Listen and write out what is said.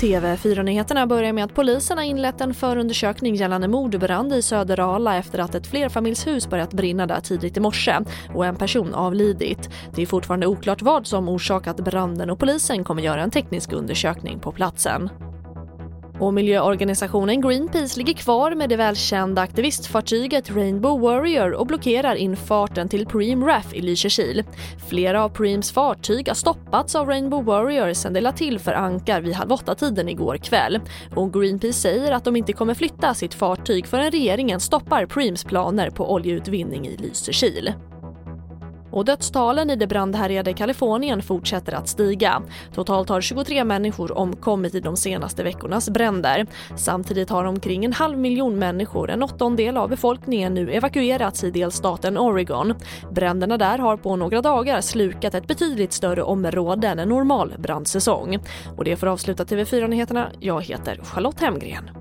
TV4-nyheterna börjar med att polisen har inlett en förundersökning gällande mordbrand i Söderala efter att ett flerfamiljshus börjat brinna där tidigt i morse och en person avlidit. Det är fortfarande oklart vad som orsakat branden och polisen kommer göra en teknisk undersökning på platsen. Och miljöorganisationen Greenpeace ligger kvar med det välkända aktivistfartyget Rainbow Warrior och blockerar infarten till Preem RAF i Lysekil. Flera av Preems fartyg har stoppats av Rainbow Warrior sedan det lade till för ankar vid halv åtta-tiden igår kväll. Och Greenpeace säger att de inte kommer flytta sitt fartyg förrän regeringen stoppar Preems planer på oljeutvinning i Lysekil. Och dödstalen i det brandhärjade Kalifornien fortsätter att stiga. Totalt har 23 människor omkommit i de senaste veckornas bränder. Samtidigt har omkring en halv miljon människor, en åttondel av befolkningen, nu evakuerats i delstaten Oregon. Bränderna där har på några dagar slukat ett betydligt större område än en normal brandsäsong. Och det får avsluta TV4-nyheterna. Jag heter Charlotte Hemgren.